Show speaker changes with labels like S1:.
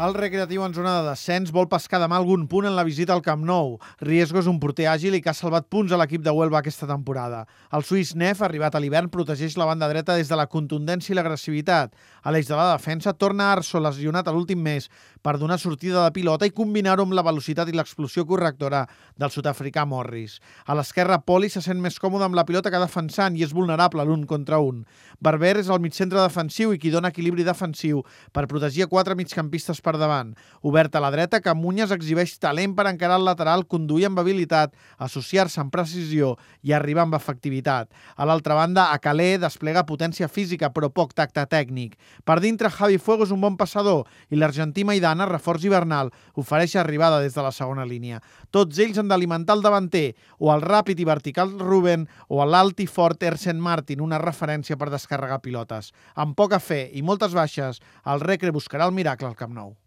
S1: El recreatiu en zona de descens vol pescar demà algun punt en la visita al Camp Nou. Riesgo és un porter àgil i que ha salvat punts a l'equip de Huelva aquesta temporada. El suís Nef, arribat a l'hivern, protegeix la banda dreta des de la contundència i l'agressivitat. A l'eix de la defensa torna Arso, lesionat a l'últim mes, per donar sortida de pilota i combinar-ho amb la velocitat i l'explosió correctora del sud-africà Morris. A l'esquerra, Poli se sent més còmode amb la pilota que defensant i és vulnerable l'un contra un. Barber és el mitjcentre defensiu i qui dona equilibri defensiu per protegir a quatre migcampistes per davant. Obert a la dreta, Camunyes exhibeix talent per encarar el lateral, conduir amb habilitat, associar-se amb precisió i arribar amb efectivitat. A l'altra banda, a Calé desplega potència física però poc tacte tècnic. Per dintre, Javi Fuego és un bon passador i l'argentí Maidana, reforç hivernal, ofereix arribada des de la segona línia. Tots ells han d'alimentar el davanter, o el ràpid i vertical Ruben, o l'alt i fort Ersen Martin, una referència per descarregar pilotes. Amb poca fe i moltes baixes, el Recre buscarà el miracle al Camp Nou.